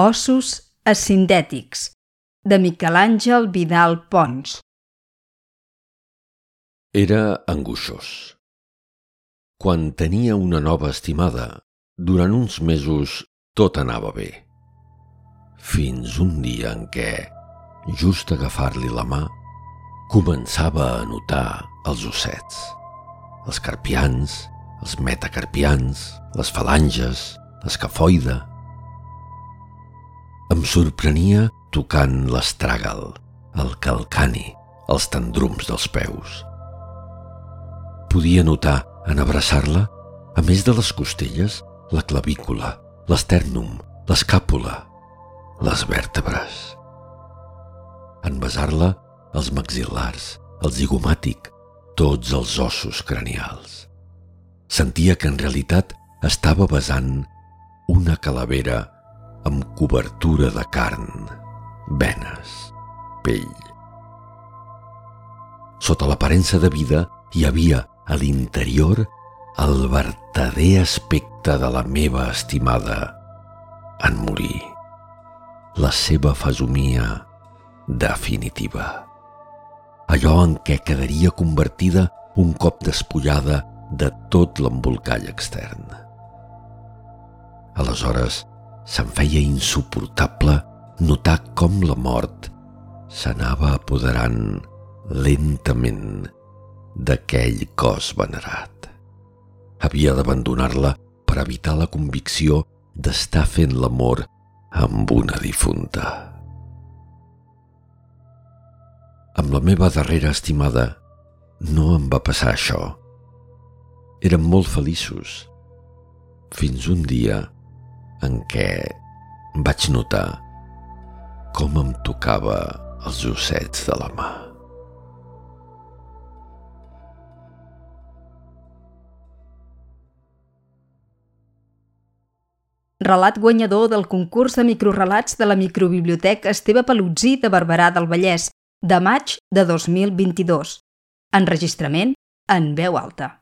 Ossos ascindètics, de Miquel Àngel Vidal Pons. Era angoixós. Quan tenia una nova estimada, durant uns mesos tot anava bé. Fins un dia en què, just agafar-li la mà, començava a notar els ossets, els carpians, els metacarpians, les falanges, l'escafoide, em sorprenia tocant l'estràgal, el calcani, els tendrums dels peus. Podia notar, en abraçar-la, a més de les costelles, la clavícula, l'estèrnum, l'escàpula, les vèrtebres. En besar-la, els maxil·lars, el zigomàtic, tots els ossos cranials. Sentia que en realitat estava besant una calavera amb cobertura de carn, venes, pell. Sota l'aparença de vida hi havia a l'interior el vertader aspecte de la meva estimada en morir, la seva fesomia definitiva. Allò en què quedaria convertida un cop despullada de tot l'embolcall extern. Aleshores, se'm feia insuportable notar com la mort s'anava apoderant lentament d'aquell cos venerat. Havia d'abandonar-la per evitar la convicció d'estar fent l'amor amb una difunta. Amb la meva darrera estimada no em va passar això. Érem molt feliços. Fins un dia en què vaig notar com em tocava els ossets de la mà. Relat guanyador del concurs de microrelats de la microbiblioteca Esteve Palutzí de Barberà del Vallès, de maig de 2022. Enregistrament en veu alta.